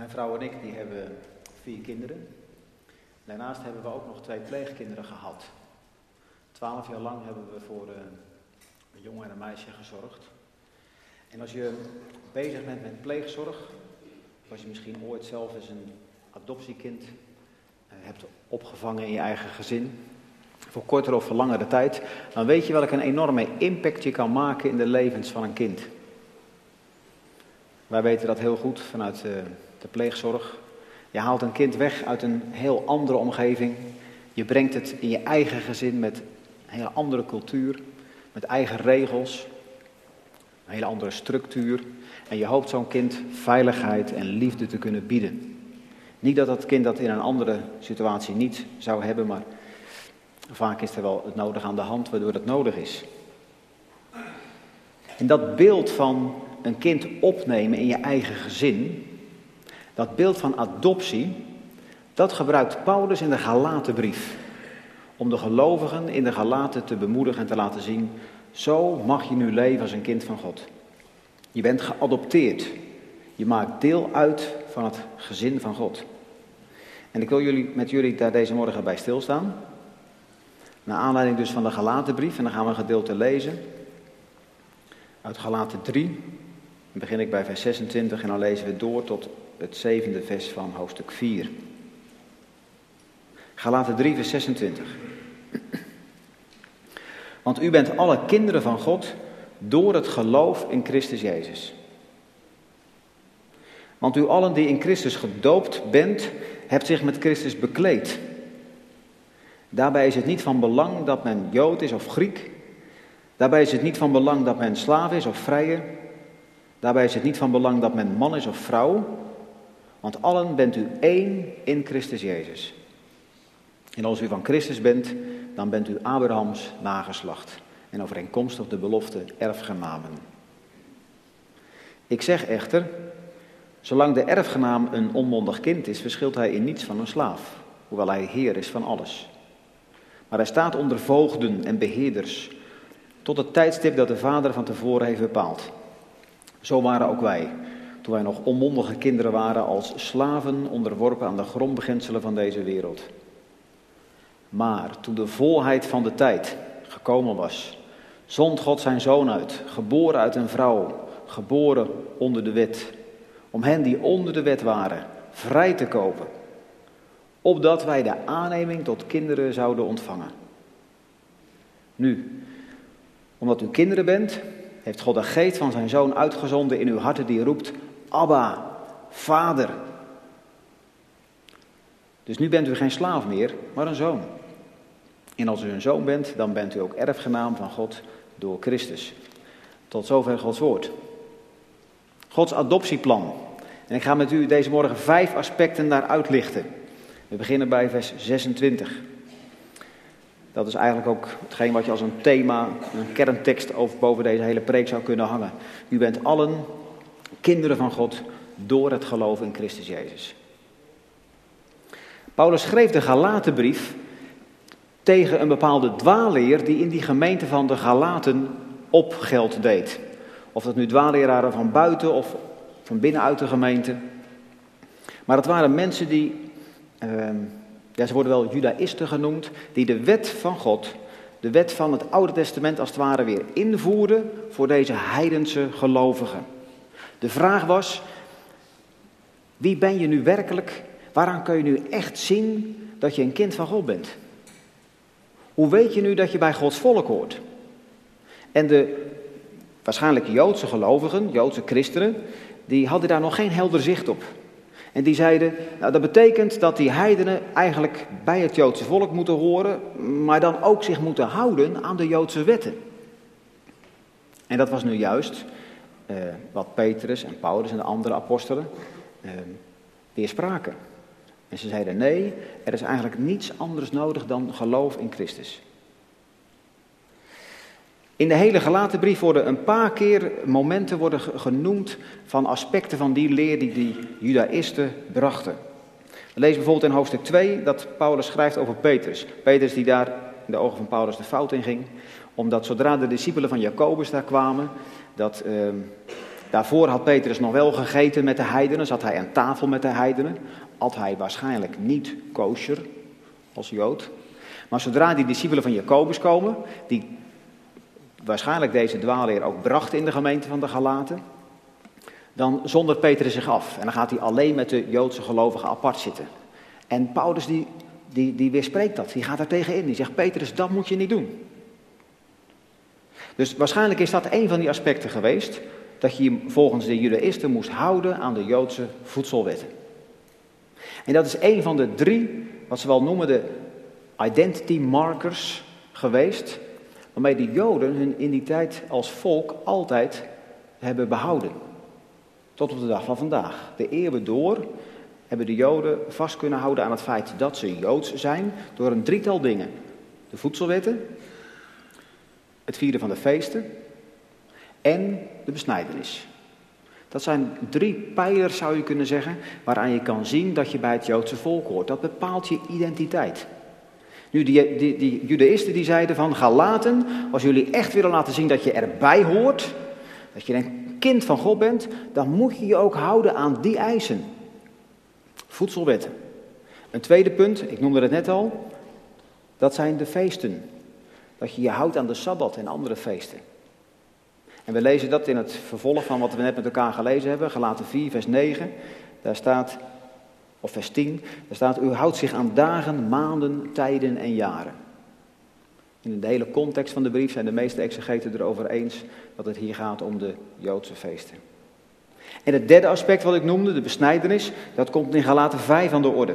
Mijn vrouw en ik die hebben vier kinderen. Daarnaast hebben we ook nog twee pleegkinderen gehad. Twaalf jaar lang hebben we voor uh, een jongen en een meisje gezorgd. En als je bezig bent met pleegzorg, of als je misschien ooit zelf eens een adoptiekind uh, hebt opgevangen in je eigen gezin, voor kortere of voor langere tijd, dan weet je welke een enorme impact je kan maken in de levens van een kind. Wij weten dat heel goed vanuit uh, de pleegzorg. Je haalt een kind weg uit een heel andere omgeving. Je brengt het in je eigen gezin met een hele andere cultuur, met eigen regels, een hele andere structuur. En je hoopt zo'n kind veiligheid en liefde te kunnen bieden. Niet dat dat kind dat in een andere situatie niet zou hebben, maar vaak is er wel het nodig aan de hand waardoor het nodig is. En dat beeld van een kind opnemen in je eigen gezin, dat beeld van adoptie, dat gebruikt Paulus in de Galatenbrief. Om de gelovigen in de Galaten te bemoedigen en te laten zien, zo mag je nu leven als een kind van God. Je bent geadopteerd. Je maakt deel uit van het gezin van God. En ik wil jullie, met jullie daar deze morgen bij stilstaan. Naar aanleiding dus van de Galatenbrief. En dan gaan we een gedeelte lezen. Uit Galaten 3. Dan begin ik bij vers 26 en dan lezen we door tot het zevende vers van hoofdstuk 4. Galaten 3, vers 26. Want u bent alle kinderen van God door het geloof in Christus Jezus. Want u allen die in Christus gedoopt bent, hebt zich met Christus bekleed. Daarbij is het niet van belang dat men Jood is of Griek. Daarbij is het niet van belang dat men slaaf is of vrije. Daarbij is het niet van belang dat men man is of vrouw. Want allen bent u één in Christus Jezus. En als u van Christus bent, dan bent u Abrahams nageslacht. En overeenkomstig de belofte erfgenamen. Ik zeg echter, zolang de erfgenaam een onmondig kind is, verschilt hij in niets van een slaaf, hoewel hij heer is van alles. Maar hij staat onder voogden en beheerders, tot het tijdstip dat de vader van tevoren heeft bepaald. Zo waren ook wij, toen wij nog onmondige kinderen waren, als slaven onderworpen aan de grondbeginselen van deze wereld. Maar toen de volheid van de tijd gekomen was, zond God zijn zoon uit, geboren uit een vrouw, geboren onder de wet, om hen die onder de wet waren vrij te kopen, opdat wij de aanneming tot kinderen zouden ontvangen. Nu, omdat u kinderen bent, heeft God de geest van zijn zoon uitgezonden in uw harten die roept, Abba, vader. Dus nu bent u geen slaaf meer, maar een zoon. En als u een zoon bent, dan bent u ook erfgenaam van God door Christus. Tot zover Gods woord. Gods adoptieplan. En ik ga met u deze morgen vijf aspecten daar uitlichten. We beginnen bij vers 26. Dat is eigenlijk ook hetgeen wat je als een thema, een kerntekst over boven deze hele preek zou kunnen hangen. U bent allen kinderen van God door het geloof in Christus Jezus. Paulus schreef de Galatenbrief tegen een bepaalde dwaalleer die in die gemeente van de Galaten opgeld deed. Of dat nu dwaalleraren van buiten of van binnenuit de gemeente. Maar het waren mensen die, uh, ja, ze worden wel judaïsten genoemd, die de wet van God, de wet van het Oude Testament als het ware weer invoerden voor deze heidense gelovigen. De vraag was, wie ben je nu werkelijk? Waaraan kun je nu echt zien dat je een kind van God bent? Hoe weet je nu dat je bij Gods volk hoort? En de waarschijnlijk Joodse gelovigen, Joodse christenen, die hadden daar nog geen helder zicht op. En die zeiden, nou dat betekent dat die heidenen eigenlijk bij het Joodse volk moeten horen, maar dan ook zich moeten houden aan de Joodse wetten. En dat was nu juist wat Petrus en Paulus en de andere apostelen eh, weerspraken. En ze zeiden nee, er is eigenlijk niets anders nodig dan geloof in Christus. In de hele gelaten brief worden een paar keer momenten worden genoemd van aspecten van die leer die die judaïsten brachten. We lezen bijvoorbeeld in hoofdstuk 2 dat Paulus schrijft over Petrus. Petrus die daar in de ogen van Paulus de fout in ging. Omdat zodra de discipelen van Jacobus daar kwamen, dat uh, Daarvoor had Petrus nog wel gegeten met de heidenen, zat hij aan tafel met de heidenen. At hij waarschijnlijk niet kosher als Jood. Maar zodra die discipelen van Jacobus komen, die waarschijnlijk deze dwaalleer ook brachten in de gemeente van de Galaten, dan zondert Petrus zich af. En dan gaat hij alleen met de Joodse gelovigen apart zitten. En Paulus die, die, die weerspreekt dat, die gaat er tegenin. Die zegt, Petrus, dat moet je niet doen. Dus waarschijnlijk is dat een van die aspecten geweest, dat je volgens de judaïsten moest houden aan de Joodse voedselwetten. En dat is een van de drie, wat ze wel noemen de identity markers geweest, waarmee de Joden hun identiteit als volk altijd hebben behouden. Tot op de dag van vandaag. De eeuwen door hebben de Joden vast kunnen houden aan het feit dat ze Joods zijn door een drietal dingen. De voedselwetten, het vieren van de feesten en de besnijdenis. Dat zijn drie pijlers, zou je kunnen zeggen, waaraan je kan zien dat je bij het Joodse volk hoort. Dat bepaalt je identiteit. Nu, die, die, die judaïsten die zeiden van, ga laten, als jullie echt willen laten zien dat je erbij hoort, dat je een kind van God bent, dan moet je je ook houden aan die eisen. Voedselwetten. Een tweede punt, ik noemde het net al, dat zijn de feesten. Dat je je houdt aan de Sabbat en andere feesten. En we lezen dat in het vervolg van wat we net met elkaar gelezen hebben, gelaten 4, vers 9. Daar staat, of vers 10, daar staat, u houdt zich aan dagen, maanden, tijden en jaren. In de hele context van de brief zijn de meeste exegeten erover eens dat het hier gaat om de Joodse feesten. En het derde aspect wat ik noemde, de besnijdenis, dat komt in Galaten 5 aan de orde.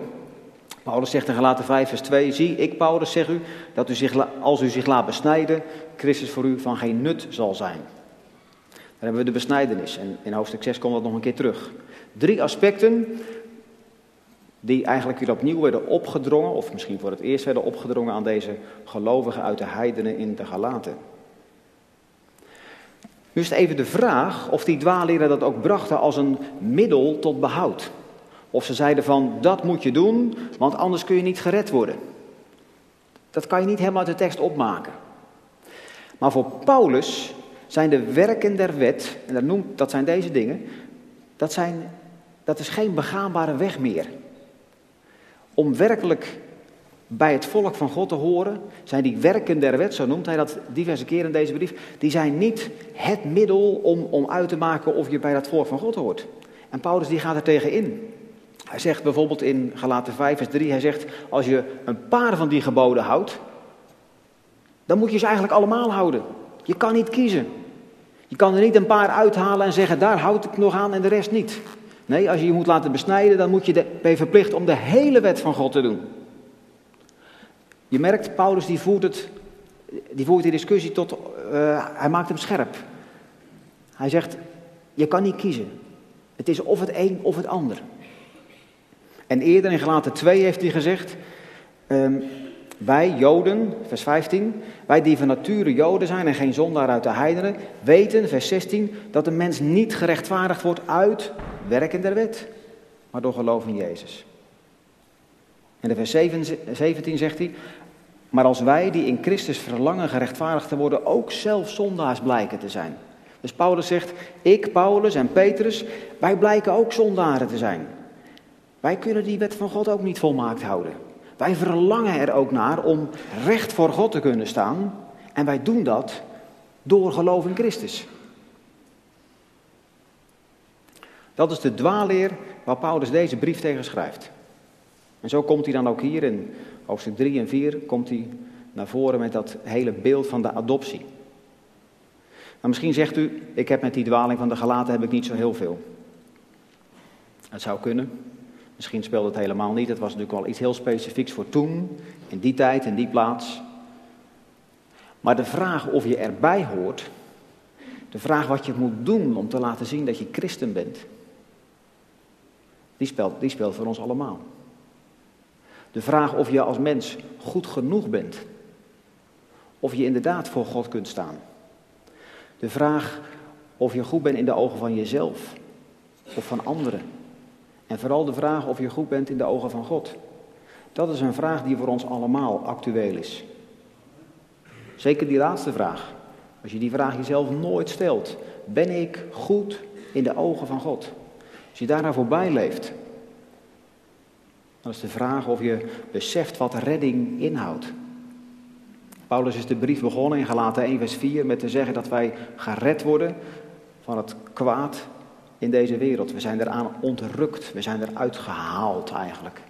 Paulus zegt in Galaten 5 vers 2, zie ik Paulus zeg u, dat u zich, als u zich laat besnijden, Christus voor u van geen nut zal zijn. Dan hebben we de besnijdenis en in hoofdstuk 6 komt dat nog een keer terug. Drie aspecten die eigenlijk weer opnieuw werden opgedrongen, of misschien voor het eerst werden opgedrongen aan deze gelovigen uit de heidenen in de Galaten. Nu is het even de vraag of die dwaaleren dat ook brachten als een middel tot behoud. Of ze zeiden van, dat moet je doen, want anders kun je niet gered worden. Dat kan je niet helemaal uit de tekst opmaken. Maar voor Paulus zijn de werken der wet, en dat, noemt, dat zijn deze dingen, dat, zijn, dat is geen begaanbare weg meer. Om werkelijk bij het volk van God te horen, zijn die werken der wet, zo noemt hij dat diverse keren in deze brief, die zijn niet het middel om, om uit te maken of je bij dat volk van God hoort. En Paulus die gaat er tegen in. Hij zegt bijvoorbeeld in Galaten 5 vers 3, hij zegt, als je een paar van die geboden houdt, dan moet je ze eigenlijk allemaal houden. Je kan niet kiezen. Je kan er niet een paar uithalen en zeggen, daar houd ik nog aan en de rest niet. Nee, als je je moet laten besnijden, dan moet je de, ben je verplicht om de hele wet van God te doen. Je merkt, Paulus die voert, het, die voert die discussie tot, uh, hij maakt hem scherp. Hij zegt, je kan niet kiezen. Het is of het een of het ander. En eerder in Gelaten 2 heeft hij gezegd, um, wij Joden, vers 15, wij die van nature Joden zijn en geen zondaar uit de heidenen, weten, vers 16, dat een mens niet gerechtvaardigd wordt uit werken der wet, maar door geloof in Jezus. En in vers 17 zegt hij, maar als wij die in Christus verlangen gerechtvaardigd te worden, ook zelf zondaars blijken te zijn. Dus Paulus zegt, ik, Paulus en Petrus, wij blijken ook zondaren te zijn. Wij kunnen die wet van God ook niet volmaakt houden. Wij verlangen er ook naar om recht voor God te kunnen staan. En wij doen dat door geloof in Christus. Dat is de dwaalleer waar Paulus deze brief tegen schrijft. En zo komt hij dan ook hier in hoofdstuk 3 en 4 komt hij naar voren met dat hele beeld van de adoptie. Maar misschien zegt u, ik heb met die dwaling van de gelaten heb ik niet zo heel veel. Het zou kunnen. Misschien speelde het helemaal niet. Het was natuurlijk wel iets heel specifieks voor toen, in die tijd, in die plaats. Maar de vraag of je erbij hoort, de vraag wat je moet doen om te laten zien dat je christen bent, die speelt, die speelt voor ons allemaal. De vraag of je als mens goed genoeg bent. Of je inderdaad voor God kunt staan. De vraag of je goed bent in de ogen van jezelf of van anderen. En vooral de vraag of je goed bent in de ogen van God. Dat is een vraag die voor ons allemaal actueel is. Zeker die laatste vraag. Als je die vraag jezelf nooit stelt. Ben ik goed in de ogen van God. Als je daarna voorbij leeft, dan is de vraag of je beseft wat redding inhoudt. Paulus is de brief begonnen in Galaten 1 vers 4 met te zeggen dat wij gered worden van het kwaad in deze wereld. We zijn eraan ontrukt, we zijn eruit gehaald eigenlijk.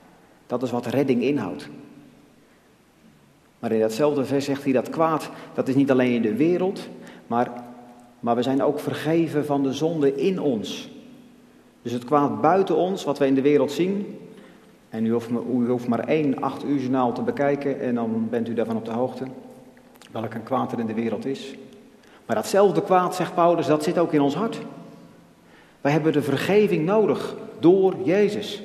Dat is wat redding inhoudt. Maar in datzelfde vers zegt hij dat kwaad, dat is niet alleen in de wereld, maar, maar we zijn ook vergeven van de zonde in ons. Dus het kwaad buiten ons, wat we in de wereld zien, en u hoeft, u hoeft maar één acht uur journaal te bekijken en dan bent u daarvan op de hoogte, welk een kwaad er in de wereld is. Maar datzelfde kwaad, zegt Paulus, dat zit ook in ons hart. Wij hebben de vergeving nodig door Jezus.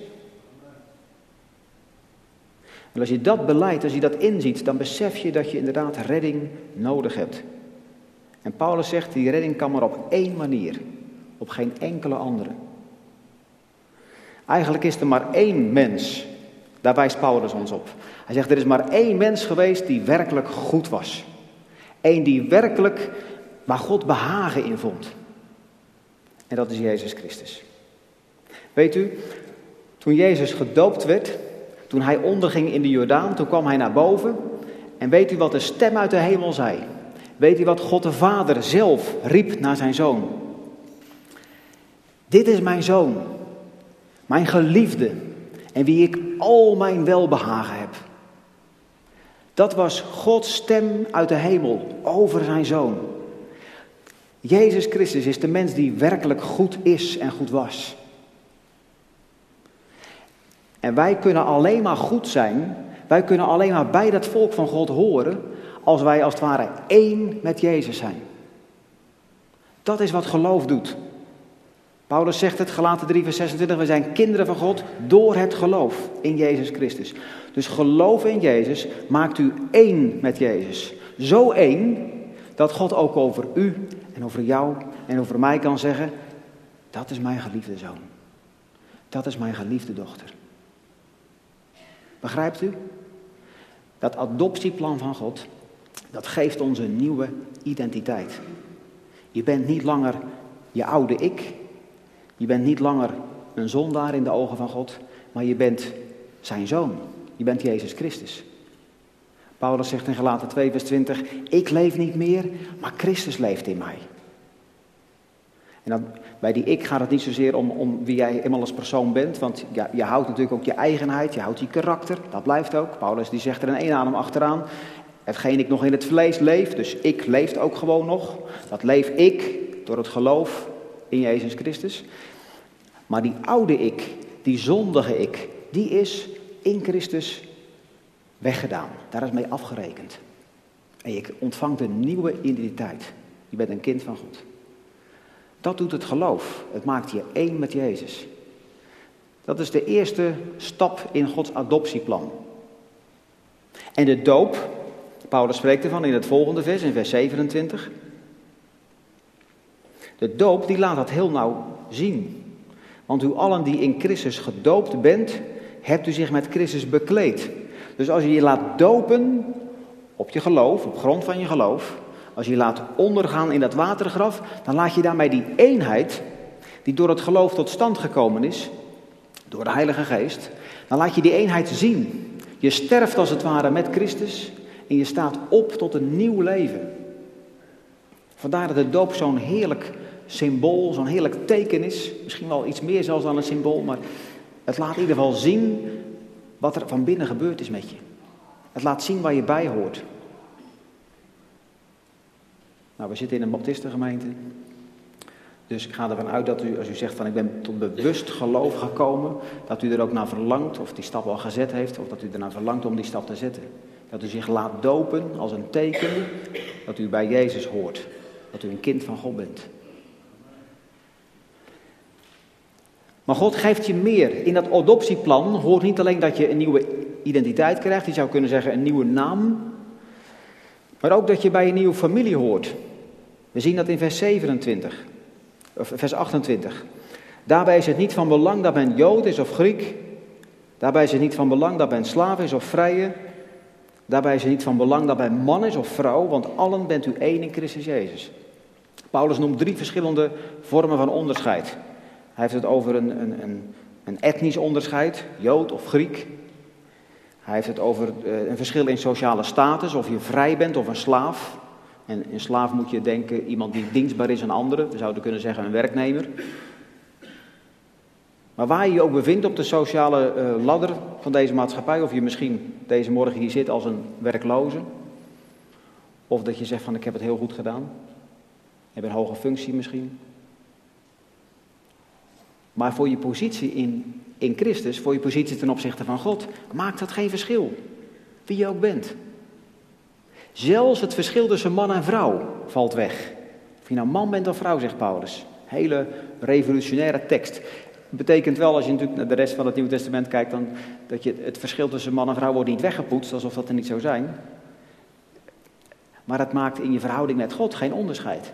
En als je dat beleidt, als je dat inziet, dan besef je dat je inderdaad redding nodig hebt. En Paulus zegt, die redding kan maar op één manier, op geen enkele andere. Eigenlijk is er maar één mens, daar wijst Paulus ons op. Hij zegt, er is maar één mens geweest die werkelijk goed was. Eén die werkelijk waar God behagen in vond. En dat is Jezus Christus. Weet u, toen Jezus gedoopt werd, toen hij onderging in de Jordaan, toen kwam hij naar boven. En weet u wat de stem uit de hemel zei? Weet u wat God de Vader zelf riep naar zijn zoon? Dit is mijn zoon, mijn geliefde, en wie ik al mijn welbehagen heb. Dat was Gods stem uit de hemel over zijn zoon. Jezus Christus is de mens die werkelijk goed is en goed was. En wij kunnen alleen maar goed zijn, wij kunnen alleen maar bij dat volk van God horen, als wij als het ware één met Jezus zijn. Dat is wat geloof doet. Paulus zegt het, gelaten 3 vers 26, we zijn kinderen van God door het geloof in Jezus Christus. Dus geloof in Jezus maakt u één met Jezus. Zo één dat God ook over u en over jou en over mij kan zeggen, dat is mijn geliefde zoon. Dat is mijn geliefde dochter. Begrijpt u? Dat adoptieplan van God, dat geeft ons een nieuwe identiteit. Je bent niet langer je oude ik. Je bent niet langer een zondaar in de ogen van God, maar je bent zijn zoon. Je bent Jezus Christus. Paulus zegt in Galaten 2, vers 20: Ik leef niet meer, maar Christus leeft in mij. En bij die ik gaat het niet zozeer om, om wie jij eenmaal als persoon bent, want ja, je houdt natuurlijk ook je eigenheid, je houdt je karakter, dat blijft ook. Paulus die zegt er in één adem achteraan, hetgeen ik nog in het vlees leef, dus ik leeft ook gewoon nog, dat leef ik door het geloof in Jezus Christus. Maar die oude ik, die zondige ik, die is in Christus weggedaan. Daar is mee afgerekend. En je ontvangt een nieuwe identiteit. Je bent een kind van God. Dat doet het geloof. Het maakt je één met Jezus. Dat is de eerste stap in Gods adoptieplan. En de doop, Paulus spreekt ervan in het volgende vers, in vers 27. De doop die laat dat heel nauw zien. Want u allen die in Christus gedoopt bent, hebt u zich met Christus bekleed. Dus als je je laat dopen op je geloof, op grond van je geloof, als je laat ondergaan in dat watergraf, dan laat je daarmee die eenheid, die door het geloof tot stand gekomen is, door de Heilige Geest, dan laat je die eenheid zien. Je sterft als het ware met Christus en je staat op tot een nieuw leven. Vandaar dat de doop zo'n heerlijk symbool, zo'n heerlijk teken is. Misschien wel iets meer zelfs dan een symbool, maar het laat in ieder geval zien wat er van binnen gebeurd is met je. Het laat zien waar je bij hoort. Nou, we zitten in een baptistengemeente. Dus ik ga ervan uit dat u, als u zegt van ik ben tot bewust geloof gekomen, dat u er ook naar verlangt, of die stap al gezet heeft, of dat u ernaar verlangt om die stap te zetten. Dat u zich laat dopen als een teken dat u bij Jezus hoort. Dat u een kind van God bent. Maar God geeft je meer. In dat adoptieplan hoort niet alleen dat je een nieuwe identiteit krijgt, je zou kunnen zeggen een nieuwe naam, maar ook dat je bij een nieuwe familie hoort. We zien dat in vers 27, of vers 28. Daarbij is het niet van belang dat men Jood is of Griek. Daarbij is het niet van belang dat men slaaf is of vrije. Daarbij is het niet van belang dat men man is of vrouw, want allen bent u één in Christus Jezus. Paulus noemt drie verschillende vormen van onderscheid. Hij heeft het over een, een, een, een etnisch onderscheid, Jood of Griek. Hij heeft het over eh, een verschil in sociale status, of je vrij bent of een slaaf. En een slaaf moet je denken iemand die dienstbaar is aan anderen. We zouden kunnen zeggen een werknemer. Maar waar je je ook bevindt op de sociale uh, ladder van deze maatschappij, of je misschien deze morgen hier zit als een werkloze, of dat je zegt van ik heb het heel goed gedaan, je hebt een hoge functie misschien. Maar voor je positie in, in Christus, voor je positie ten opzichte van God, maakt dat geen verschil. Wie je ook bent. Zelfs het verschil tussen man en vrouw valt weg. Of je nou man bent of vrouw, zegt Paulus. Hele revolutionaire tekst. Betekent wel, als je natuurlijk naar de rest van het Nieuwe Testament kijkt, dan, dat je het verschil tussen man en vrouw wordt niet weggepoetst, alsof dat er niet zou zijn. Maar het maakt in je verhouding met God geen onderscheid.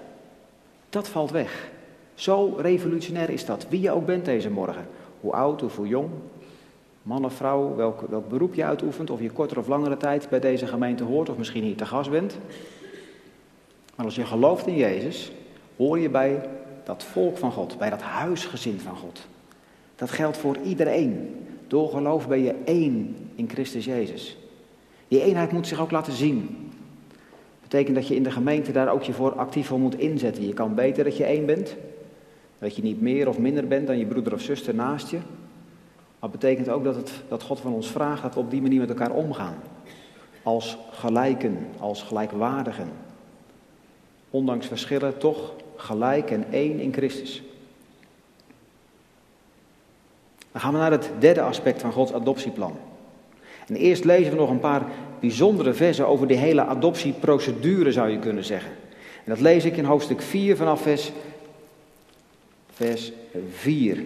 Dat valt weg. Zo revolutionair is dat, wie je ook bent deze morgen. Hoe oud of hoe jong, man of vrouw, welk, welk beroep je uitoefent, of je kortere of langere tijd bij deze gemeente hoort, of misschien hier te gast bent. Maar als je gelooft in Jezus, hoor je bij dat volk van God, bij dat huisgezin van God. Dat geldt voor iedereen. Door geloof ben je één in Christus Jezus. Die eenheid moet zich ook laten zien. Dat betekent dat je in de gemeente daar ook je voor actief voor moet inzetten. Je kan beter dat je één bent. Dat je niet meer of minder bent dan je broeder of zuster naast je. Maar betekent ook dat, het, dat God van ons vraagt dat we op die manier met elkaar omgaan. Als gelijken, als gelijkwaardigen. Ondanks verschillen toch gelijk en één in Christus. Dan gaan we naar het derde aspect van Gods adoptieplan. En eerst lezen we nog een paar bijzondere versen over die hele adoptieprocedure, zou je kunnen zeggen. En dat lees ik in hoofdstuk 4 vanaf vers, vers 4.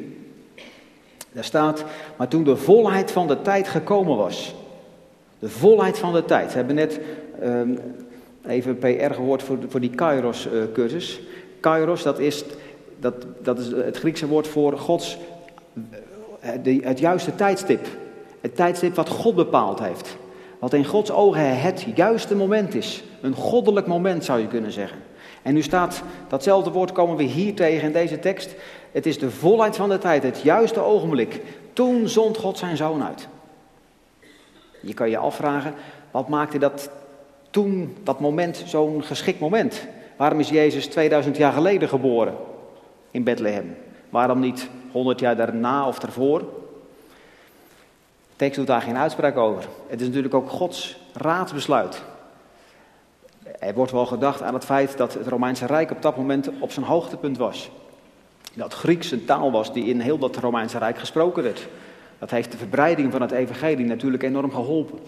Daar staat, maar toen de volheid van de tijd gekomen was. De volheid van de tijd. We hebben net um, even PR gehoord voor, voor die Kairos-cursus. Uh, Kairos, dat is, dat, dat is het Griekse woord voor Gods de, het juiste tijdstip. Het tijdstip wat God bepaald heeft. Wat in Gods ogen het juiste moment is. Een goddelijk moment zou je kunnen zeggen. En nu staat datzelfde woord komen we hier tegen in deze tekst. Het is de volheid van de tijd, het juiste ogenblik. Toen zond God zijn zoon uit. Je kan je afvragen, wat maakte dat toen, dat moment, zo'n geschikt moment? Waarom is Jezus 2000 jaar geleden geboren in Bethlehem? Waarom niet 100 jaar daarna of daarvoor? De tekst doet daar geen uitspraak over. Het is natuurlijk ook Gods raadsbesluit. Er wordt wel gedacht aan het feit dat het Romeinse Rijk op dat moment op zijn hoogtepunt was. Dat Grieks een taal was die in heel dat Romeinse Rijk gesproken werd. Dat heeft de verbreiding van het evangelie natuurlijk enorm geholpen.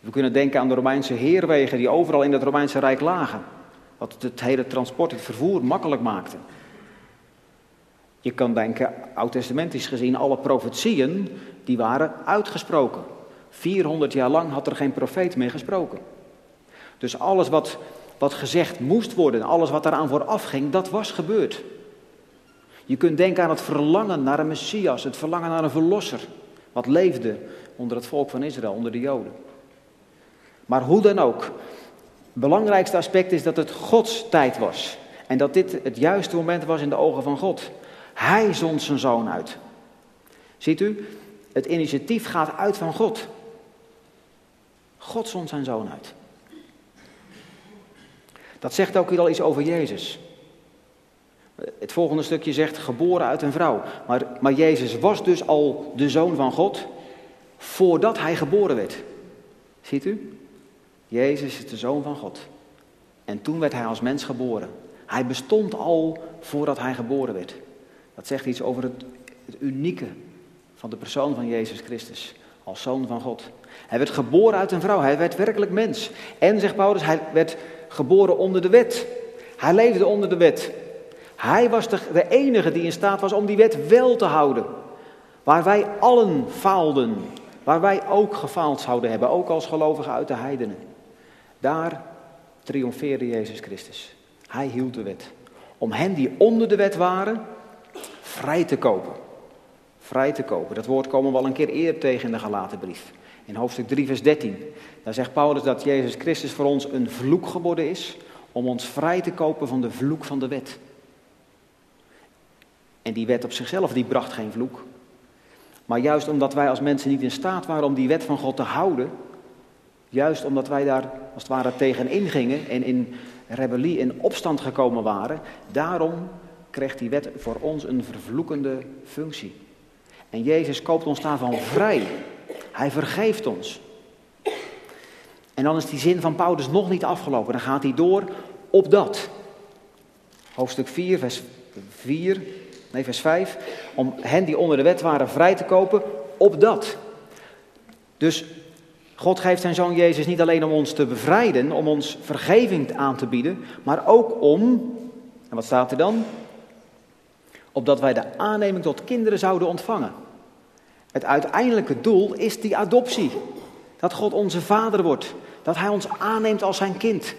We kunnen denken aan de Romeinse heerwegen die overal in het Romeinse Rijk lagen. Wat het hele transport, het vervoer makkelijk maakte. Je kan denken, oud-testamentisch gezien, alle profetieën, die waren uitgesproken. 400 jaar lang had er geen profeet meer gesproken. Dus alles wat, wat gezegd moest worden, alles wat daaraan vooraf ging, dat was gebeurd. Je kunt denken aan het verlangen naar een Messias, het verlangen naar een verlosser, wat leefde onder het volk van Israël, onder de Joden. Maar hoe dan ook, het belangrijkste aspect is dat het Gods tijd was. En dat dit het juiste moment was in de ogen van God. Hij zond zijn zoon uit. Ziet u, het initiatief gaat uit van God. God zond zijn zoon uit. Dat zegt ook hier al iets over Jezus. Het volgende stukje zegt geboren uit een vrouw. Maar, maar Jezus was dus al de zoon van God voordat hij geboren werd. Ziet u? Jezus is de zoon van God. En toen werd hij als mens geboren. Hij bestond al voordat hij geboren werd. Dat zegt iets over het, het unieke van de persoon van Jezus Christus als zoon van God. Hij werd geboren uit een vrouw, hij werd werkelijk mens. En, zegt Paulus, hij werd geboren onder de wet. Hij leefde onder de wet. Hij was de, de enige die in staat was om die wet wel te houden. Waar wij allen faalden, waar wij ook gefaald zouden hebben, ook als gelovigen uit de heidenen. Daar triomfeerde Jezus Christus. Hij hield de wet. Om hen die onder de wet waren, vrij te kopen. Vrij te kopen. Dat woord komen we al een keer eerder tegen in de Galatenbrief. In hoofdstuk 3, vers 13. Daar zegt Paulus dat Jezus Christus voor ons een vloek geworden is, om ons vrij te kopen van de vloek van de wet. En die wet op zichzelf, die bracht geen vloek. Maar juist omdat wij als mensen niet in staat waren om die wet van God te houden, juist omdat wij daar als het ware tegenin gingen en in rebellie en opstand gekomen waren, daarom kreeg die wet voor ons een vervloekende functie. En Jezus koopt ons daarvan vrij. Hij vergeeft ons. En dan is die zin van Paulus nog niet afgelopen. Dan gaat hij door op dat. Hoofdstuk 4, vers 4, nee, vers 5. Om hen die onder de wet waren vrij te kopen, op dat. Dus God geeft zijn zoon Jezus niet alleen om ons te bevrijden, om ons vergeving aan te bieden, maar ook om, en wat staat er dan? Opdat wij de aanneming tot kinderen zouden ontvangen. Het uiteindelijke doel is die adoptie. Dat God onze vader wordt. Dat hij ons aanneemt als zijn kind.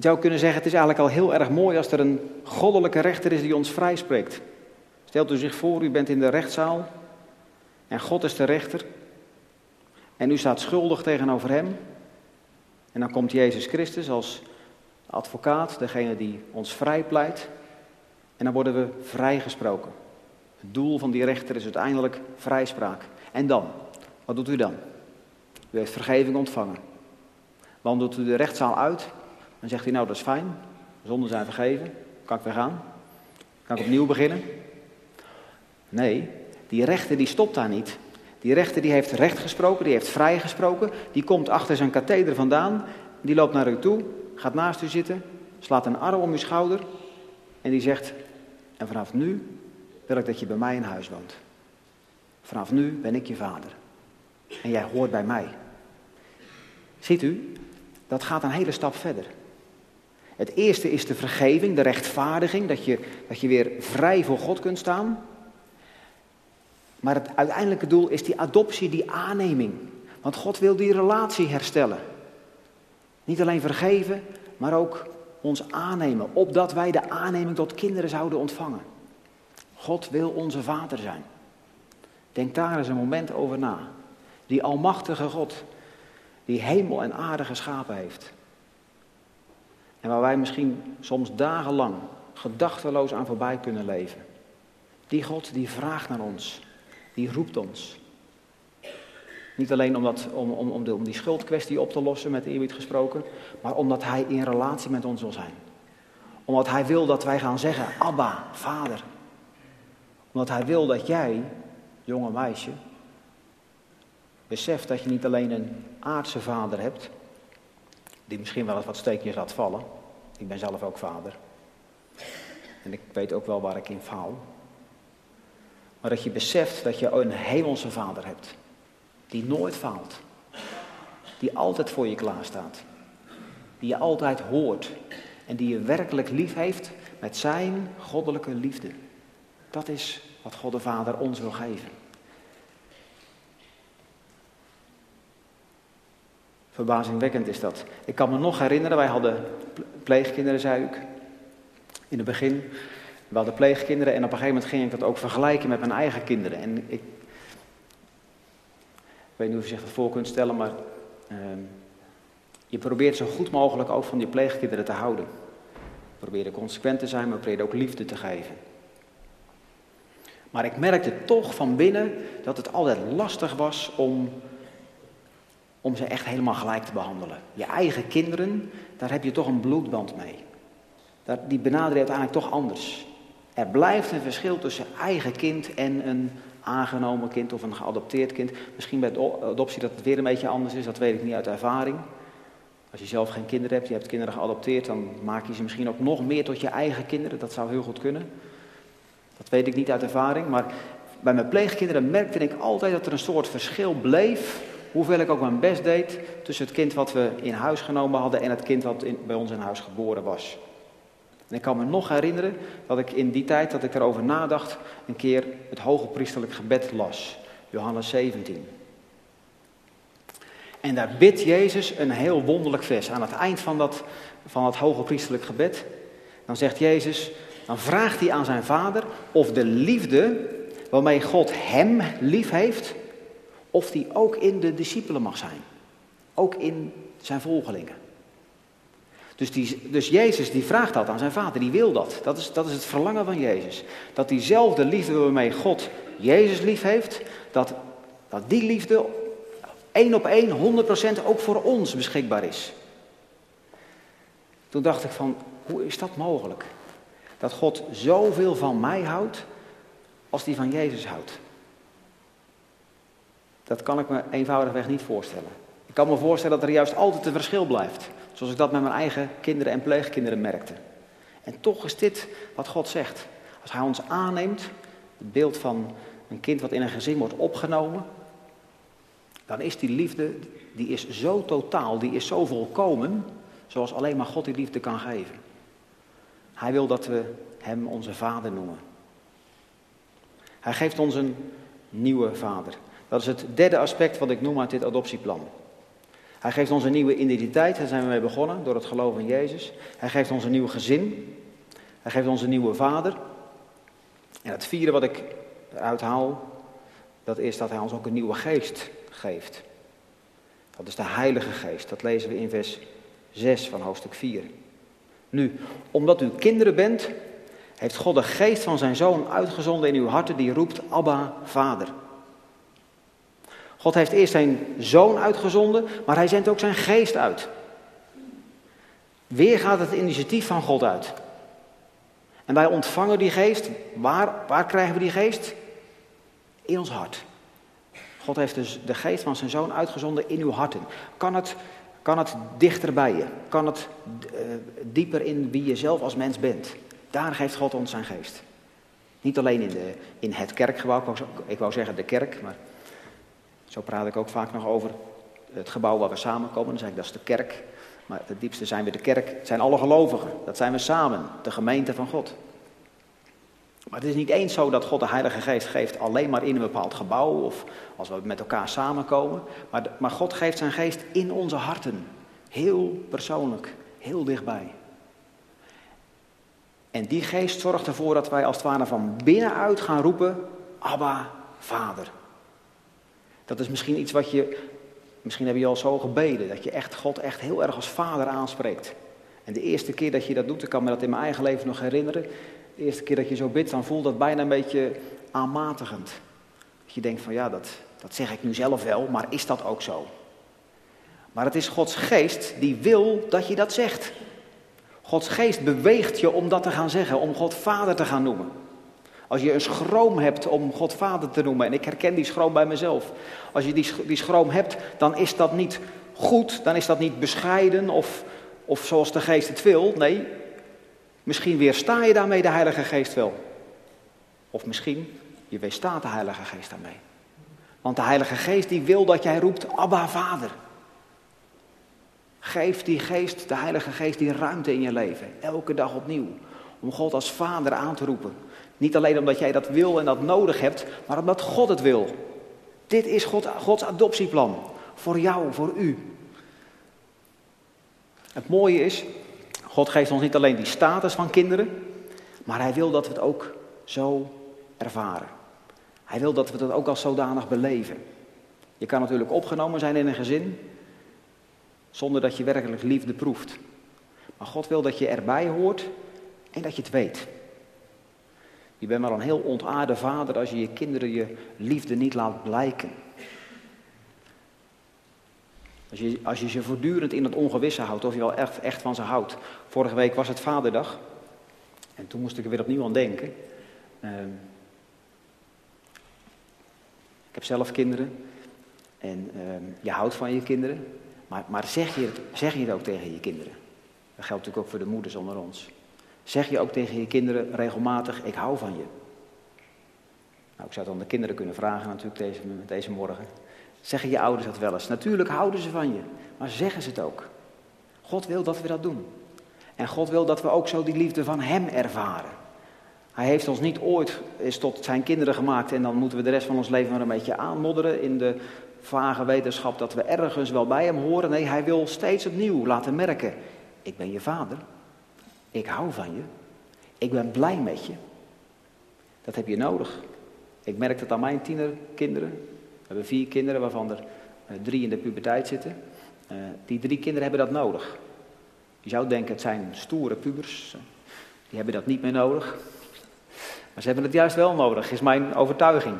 Je zou kunnen zeggen, het is eigenlijk al heel erg mooi als er een goddelijke rechter is die ons vrijspreekt. Stelt u zich voor, u bent in de rechtszaal en God is de rechter. En u staat schuldig tegenover hem. En dan komt Jezus Christus als advocaat, degene die ons vrijpleit. En dan worden we vrijgesproken. Het doel van die rechter is uiteindelijk vrijspraak. En dan? Wat doet u dan? U heeft vergeving ontvangen. Wandelt u de rechtszaal uit, dan zegt hij, nou dat is fijn, zonden zijn vergeven, kan ik weer gaan? Kan ik opnieuw beginnen? Nee, die rechter die stopt daar niet. Die rechter die heeft recht gesproken, die heeft vrijgesproken, die komt achter zijn katheder vandaan, die loopt naar u toe, gaat naast u zitten, slaat een arm om uw schouder en die zegt, en vanaf nu wil ik dat je bij mij in huis woont. Vanaf nu ben ik je vader. En jij hoort bij mij. Ziet u, dat gaat een hele stap verder. Het eerste is de vergeving, de rechtvaardiging, dat je, dat je weer vrij voor God kunt staan. Maar het uiteindelijke doel is die adoptie, die aanneming. Want God wil die relatie herstellen. Niet alleen vergeven, maar ook ons aannemen, opdat wij de aanneming tot kinderen zouden ontvangen. God wil onze vader zijn. Denk daar eens een moment over na. Die almachtige God, die hemel en aarde geschapen heeft. En waar wij misschien soms dagenlang gedachteloos aan voorbij kunnen leven. Die God die vraagt naar ons, die roept ons. Niet alleen om, om, om, de, om die schuldkwestie op te lossen, met eerbied gesproken, maar omdat Hij in relatie met ons wil zijn. Omdat Hij wil dat wij gaan zeggen, Abba, Vader. Omdat Hij wil dat jij, jonge meisje, beseft dat je niet alleen een aardse vader hebt, die misschien wel eens wat steekjes laat vallen. Ik ben zelf ook vader. En ik weet ook wel waar ik in faal. Maar dat je beseft dat je een hemelse vader hebt. Die nooit faalt. Die altijd voor je klaarstaat. Die je altijd hoort. En die je werkelijk lief heeft met zijn goddelijke liefde. Dat is wat God de Vader ons wil geven. Verbazingwekkend is dat. Ik kan me nog herinneren, wij hadden pleegkinderen, zei ik, in het begin. We hadden pleegkinderen en op een gegeven moment ging ik dat ook vergelijken met mijn eigen kinderen. En ik, ik weet niet of je zich dat voor kunt stellen, maar uh, je probeert zo goed mogelijk ook van die pleegkinderen te houden. Probeer consequent te zijn, maar probeer ook liefde te geven. Maar ik merkte toch van binnen dat het altijd lastig was om om ze echt helemaal gelijk te behandelen. Je eigen kinderen, daar heb je toch een bloedband mee. Die benader je uiteindelijk toch anders. Er blijft een verschil tussen eigen kind en een aangenomen kind of een geadopteerd kind. Misschien bij adoptie dat het weer een beetje anders is, dat weet ik niet uit ervaring. Als je zelf geen kinderen hebt, je hebt kinderen geadopteerd, dan maak je ze misschien ook nog meer tot je eigen kinderen. Dat zou heel goed kunnen. Dat weet ik niet uit ervaring, maar bij mijn pleegkinderen merkte ik altijd dat er een soort verschil bleef hoeveel ik ook mijn best deed tussen het kind wat we in huis genomen hadden en het kind wat bij ons in huis geboren was. En ik kan me nog herinneren dat ik in die tijd dat ik erover nadacht, een keer het hoge priesterlijk gebed las. Johannes 17. En daar bidt Jezus een heel wonderlijk vers. Aan het eind van dat, van het hoge priesterlijk gebed, dan zegt Jezus, dan vraagt hij aan zijn vader of de liefde waarmee God hem lief heeft, of die ook in de discipelen mag zijn. Ook in zijn volgelingen. Dus, die, dus Jezus die vraagt dat aan zijn vader, die wil dat. Dat is, dat is het verlangen van Jezus. Dat diezelfde liefde waarmee God Jezus lief heeft, dat, dat die liefde één op één, 100% ook voor ons beschikbaar is. Toen dacht ik van, hoe is dat mogelijk? Dat God zoveel van mij houdt als die van Jezus houdt. Dat kan ik me eenvoudigweg niet voorstellen. Ik kan me voorstellen dat er juist altijd een verschil blijft. Zoals ik dat met mijn eigen kinderen en pleegkinderen merkte. En toch is dit wat God zegt. Als Hij ons aanneemt, het beeld van een kind wat in een gezin wordt opgenomen, dan is die liefde, die is zo totaal, die is zo volkomen, zoals alleen maar God die liefde kan geven. Hij wil dat we Hem onze Vader noemen. Hij geeft ons een nieuwe Vader. Dat is het derde aspect wat ik noem uit dit adoptieplan. Hij geeft ons een nieuwe identiteit, daar zijn we mee begonnen, door het geloof in Jezus. Hij geeft ons een nieuw gezin. Hij geeft ons een nieuwe vader. En het vierde wat ik eruit haal, dat is dat hij ons ook een nieuwe geest geeft. Dat is de Heilige Geest. Dat lezen we in vers 6 van hoofdstuk 4. Nu, omdat u kinderen bent, heeft God de geest van zijn zoon uitgezonden in uw harten die roept Abba, Vader. God heeft eerst zijn zoon uitgezonden, maar hij zendt ook zijn geest uit. Weer gaat het initiatief van God uit. En wij ontvangen die geest. Waar, waar krijgen we die geest? In ons hart. God heeft dus de geest van zijn zoon uitgezonden in uw harten. Kan het, kan het dichter bij je? Kan het uh, dieper in wie je zelf als mens bent? Daar geeft God ons zijn geest. Niet alleen in, de, in het kerkgebouw, ik ik wou zeggen de kerk, maar zo praat ik ook vaak nog over het gebouw waar we samenkomen. Dan zeg ik dat is de kerk. Maar het diepste zijn we de kerk, het zijn alle gelovigen. Dat zijn we samen, de gemeente van God. Maar het is niet eens zo dat God de Heilige Geest geeft alleen maar in een bepaald gebouw of als we met elkaar samenkomen. Maar, maar God geeft zijn geest in onze harten. Heel persoonlijk, heel dichtbij. En die geest zorgt ervoor dat wij als het ware van binnenuit gaan roepen, Abba, Vader. Dat is misschien iets wat je, misschien heb je al zo gebeden, dat je echt God echt heel erg als vader aanspreekt. En de eerste keer dat je dat doet, ik kan me dat in mijn eigen leven nog herinneren. De eerste keer dat je zo bidt, dan voelt dat bijna een beetje aanmatigend. Dat je denkt van ja, dat, dat zeg ik nu zelf wel, maar is dat ook zo? Maar het is Gods geest die wil dat je dat zegt. Gods geest beweegt je om dat te gaan zeggen, om God vader te gaan noemen. Als je een schroom hebt om God vader te noemen, en ik herken die schroom bij mezelf. Als je die, die schroom hebt, dan is dat niet goed, dan is dat niet bescheiden of, of zoals de geest het wil. Nee, misschien weersta je daarmee de Heilige Geest wel. Of misschien, je weerstaat de Heilige Geest daarmee. Want de Heilige Geest die wil dat jij roept, Abba Vader. Geef die geest, de Heilige Geest, die ruimte in je leven. Elke dag opnieuw. Om God als Vader aan te roepen. Niet alleen omdat jij dat wil en dat nodig hebt, maar omdat God het wil. Dit is God, Gods adoptieplan. Voor jou, voor u. Het mooie is, God geeft ons niet alleen die status van kinderen, maar Hij wil dat we het ook zo ervaren. Hij wil dat we het ook als zodanig beleven. Je kan natuurlijk opgenomen zijn in een gezin, zonder dat je werkelijk liefde proeft. Maar God wil dat je erbij hoort en dat je het weet. Je bent maar een heel ontaarde vader als je je kinderen je liefde niet laat blijken. Als je, als je ze voortdurend in het ongewisse houdt, of je wel echt, echt van ze houdt. Vorige week was het vaderdag. En toen moest ik er weer opnieuw aan denken. Ehm, ik heb zelf kinderen. En ehm, je houdt van je kinderen. Maar, maar zeg, je het, zeg je het ook tegen je kinderen? Dat geldt natuurlijk ook voor de moeders onder ons. Zeg je ook tegen je kinderen regelmatig, ik hou van je. Nou, ik zou het aan de kinderen kunnen vragen natuurlijk deze, deze morgen. Zeggen je ouders dat wel eens? Natuurlijk houden ze van je, maar zeggen ze het ook. God wil dat we dat doen. En God wil dat we ook zo die liefde van Hem ervaren. Hij heeft ons niet ooit eens tot zijn kinderen gemaakt en dan moeten we de rest van ons leven maar een beetje aanmodderen in de vage wetenschap dat we ergens wel bij Hem horen. Nee, Hij wil steeds opnieuw laten merken, ik ben je vader. Ik hou van je. Ik ben blij met je. Dat heb je nodig. Ik merk dat aan mijn tienerkinderen. We hebben vier kinderen waarvan er eh, drie in de puberteit zitten. Uh, die drie kinderen hebben dat nodig. Je zou denken, het zijn stoere pubers. Die hebben dat niet meer nodig. Maar ze hebben het juist wel nodig, is mijn overtuiging.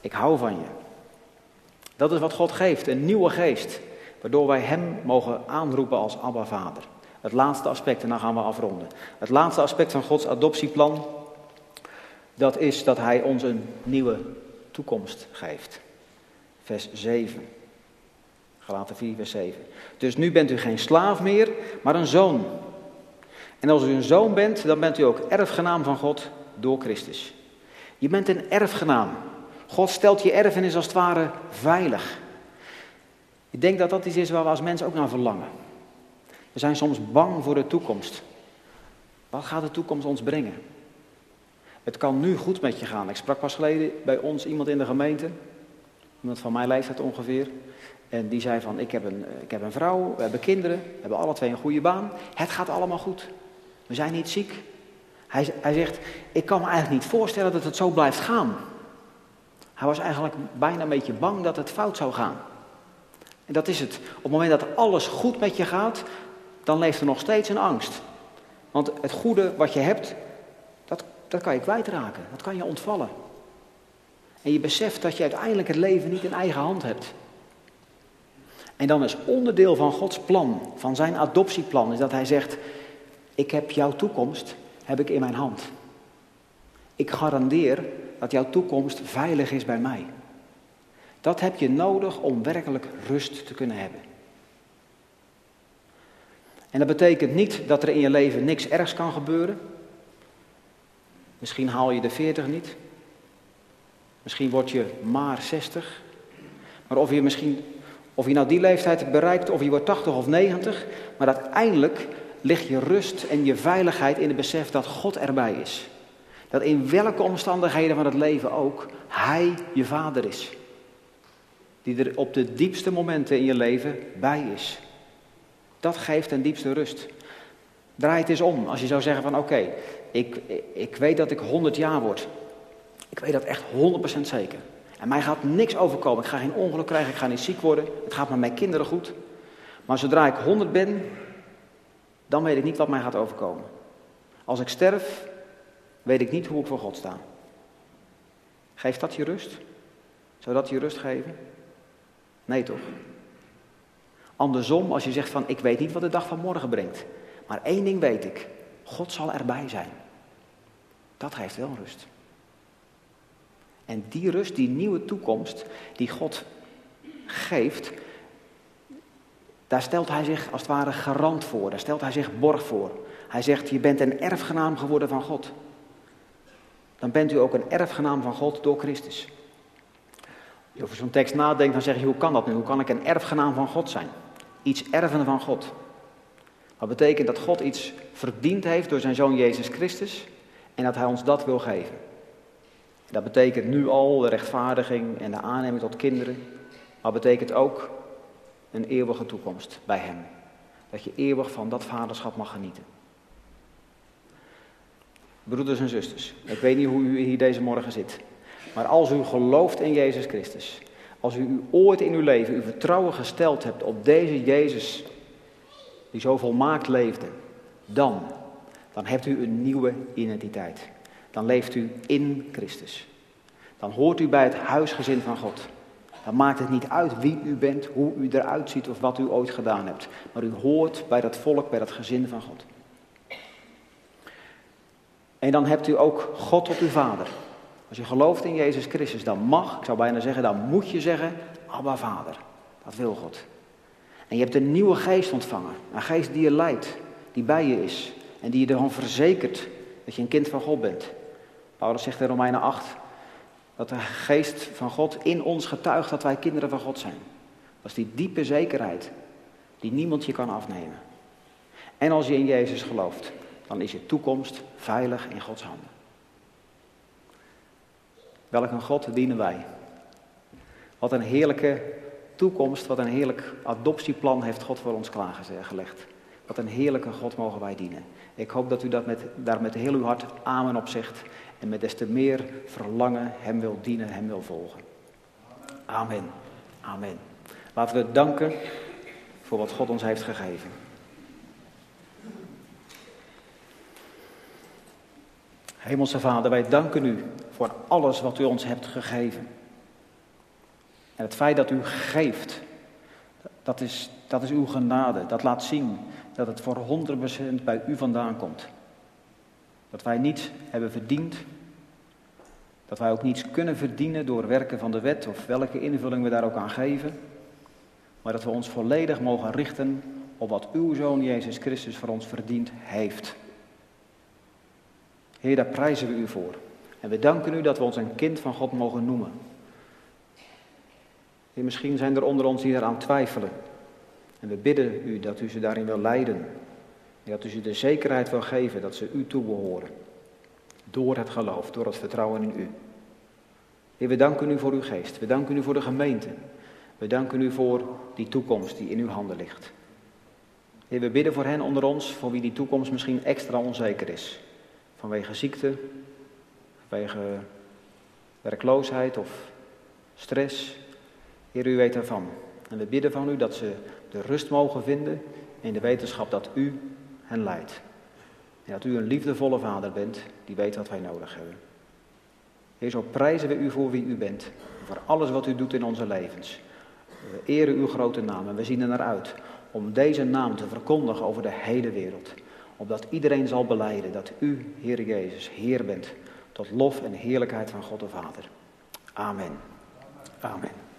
Ik hou van je. Dat is wat God geeft, een nieuwe geest. Waardoor wij Hem mogen aanroepen als Abba Vader. Het laatste aspect, en dan gaan we afronden. Het laatste aspect van Gods adoptieplan, dat is dat Hij ons een nieuwe toekomst geeft. Vers 7. Galaten 4, vers 7. Dus nu bent u geen slaaf meer, maar een zoon. En als u een zoon bent, dan bent u ook erfgenaam van God door Christus. Je bent een erfgenaam. God stelt je erfenis als het ware veilig. Ik denk dat dat iets is waar we als mensen ook naar verlangen. We zijn soms bang voor de toekomst. Wat gaat de toekomst ons brengen? Het kan nu goed met je gaan. Ik sprak pas geleden bij ons iemand in de gemeente, iemand van mijn leeftijd ongeveer. En die zei van, ik heb, een, ik heb een vrouw, we hebben kinderen, we hebben alle twee een goede baan. Het gaat allemaal goed. We zijn niet ziek. Hij, hij zegt, ik kan me eigenlijk niet voorstellen dat het zo blijft gaan. Hij was eigenlijk bijna een beetje bang dat het fout zou gaan. En dat is het. Op het moment dat alles goed met je gaat, dan leeft er nog steeds een angst. Want het goede wat je hebt, dat, dat kan je kwijtraken. Dat kan je ontvallen. En je beseft dat je uiteindelijk het leven niet in eigen hand hebt. En dan is onderdeel van Gods plan, van zijn adoptieplan, is dat hij zegt, ik heb jouw toekomst, heb ik in mijn hand. Ik garandeer dat jouw toekomst veilig is bij mij. Dat heb je nodig om werkelijk rust te kunnen hebben. En dat betekent niet dat er in je leven niks ergs kan gebeuren. Misschien haal je de 40 niet. Misschien word je maar 60. Maar of je misschien, of je nou die leeftijd bereikt, of je wordt 80 of 90, maar uiteindelijk ligt je rust en je veiligheid in het besef dat God erbij is. Dat in welke omstandigheden van het leven ook, Hij je vader is. Die er op de diepste momenten in je leven bij is. Dat geeft ten diepste rust. Draai het eens om. Als je zou zeggen van oké, ik, ik weet dat ik 100 jaar word. Ik weet dat echt 100% zeker. En mij gaat niks overkomen. Ik ga geen ongeluk krijgen, ik ga niet ziek worden. Het gaat met mijn kinderen goed. Maar zodra ik 100 ben, dan weet ik niet wat mij gaat overkomen. Als ik sterf, weet ik niet hoe ik voor God sta. Geeft dat je rust? Zou dat je rust geven? Nee toch? Andersom, als je zegt van ik weet niet wat de dag van morgen brengt. Maar één ding weet ik. God zal erbij zijn. Dat geeft wel rust. En die rust, die nieuwe toekomst die God geeft, daar stelt hij zich als het ware garant voor. Daar stelt hij zich borg voor. Hij zegt, je bent een erfgenaam geworden van God. Dan bent u ook een erfgenaam van God door Christus. Als je over zo'n tekst nadenkt, dan zeg je, hoe kan dat nu? Hoe kan ik een erfgenaam van God zijn? Iets erven van God. Dat betekent dat God iets verdiend heeft door zijn zoon Jezus Christus en dat hij ons dat wil geven. Dat betekent nu al de rechtvaardiging en de aanneming tot kinderen, maar betekent ook een eeuwige toekomst bij Hem. Dat je eeuwig van dat vaderschap mag genieten. Broeders en zusters, ik weet niet hoe u hier deze morgen zit, maar als u gelooft in Jezus Christus, als u ooit in uw leven uw vertrouwen gesteld hebt op deze Jezus, die zo volmaakt leefde, dan, dan hebt u een nieuwe identiteit. Dan leeft u in Christus. Dan hoort u bij het huisgezin van God. Dan maakt het niet uit wie u bent, hoe u eruit ziet of wat u ooit gedaan hebt. Maar u hoort bij dat volk, bij dat gezin van God. En dan hebt u ook God tot uw vader. Als je gelooft in Jezus Christus, dan mag, ik zou bijna zeggen, dan moet je zeggen, Abba Vader. Dat wil God. En je hebt een nieuwe geest ontvangen. Een geest die je leidt, die bij je is. En die je ervan verzekert dat je een kind van God bent. Paulus zegt in Romeinen 8, dat de geest van God in ons getuigt dat wij kinderen van God zijn. Dat is die diepe zekerheid die niemand je kan afnemen. En als je in Jezus gelooft, dan is je toekomst veilig in Gods handen. Welk een God dienen wij? Wat een heerlijke toekomst, wat een heerlijk adoptieplan heeft God voor ons klaargelegd. Wat een heerlijke God mogen wij dienen. Ik hoop dat u dat met, daar met heel uw hart amen op zegt en met des te meer verlangen Hem wil dienen, Hem wil volgen. Amen. Amen. Laten we danken voor wat God ons heeft gegeven. Hemelse Vader, wij danken u voor alles wat u ons hebt gegeven. En het feit dat u geeft, dat is, dat is uw genade. Dat laat zien dat het voor 100% bij u vandaan komt. Dat wij niets hebben verdiend. Dat wij ook niets kunnen verdienen door werken van de wet of welke invulling we daar ook aan geven. Maar dat we ons volledig mogen richten op wat uw Zoon Jezus Christus voor ons verdiend heeft. Heer, daar prijzen we u voor. En we danken u dat we ons een kind van God mogen noemen. Heer, misschien zijn er onder ons die eraan twijfelen. En we bidden u dat u ze daarin wil leiden. En dat u ze de zekerheid wil geven dat ze u toebehoren. Door het geloof, door het vertrouwen in u. Heer, we danken u voor uw geest. We danken u voor de gemeente. We danken u voor die toekomst die in uw handen ligt. Heer, we bidden voor hen onder ons, voor wie die toekomst misschien extra onzeker is. Vanwege ziekte, vanwege werkloosheid of stress. Heer, u weet ervan. En we bidden van u dat ze de rust mogen vinden in de wetenschap dat u hen leidt. En dat u een liefdevolle vader bent die weet wat wij nodig hebben. Heer, zo prijzen we u voor wie u bent. Voor alles wat u doet in onze levens. We eren uw grote naam en we zien er naar uit om deze naam te verkondigen over de hele wereld. Opdat iedereen zal beleiden dat u, Heer Jezus, Heer bent. Tot lof en heerlijkheid van God de Vader. Amen. Amen.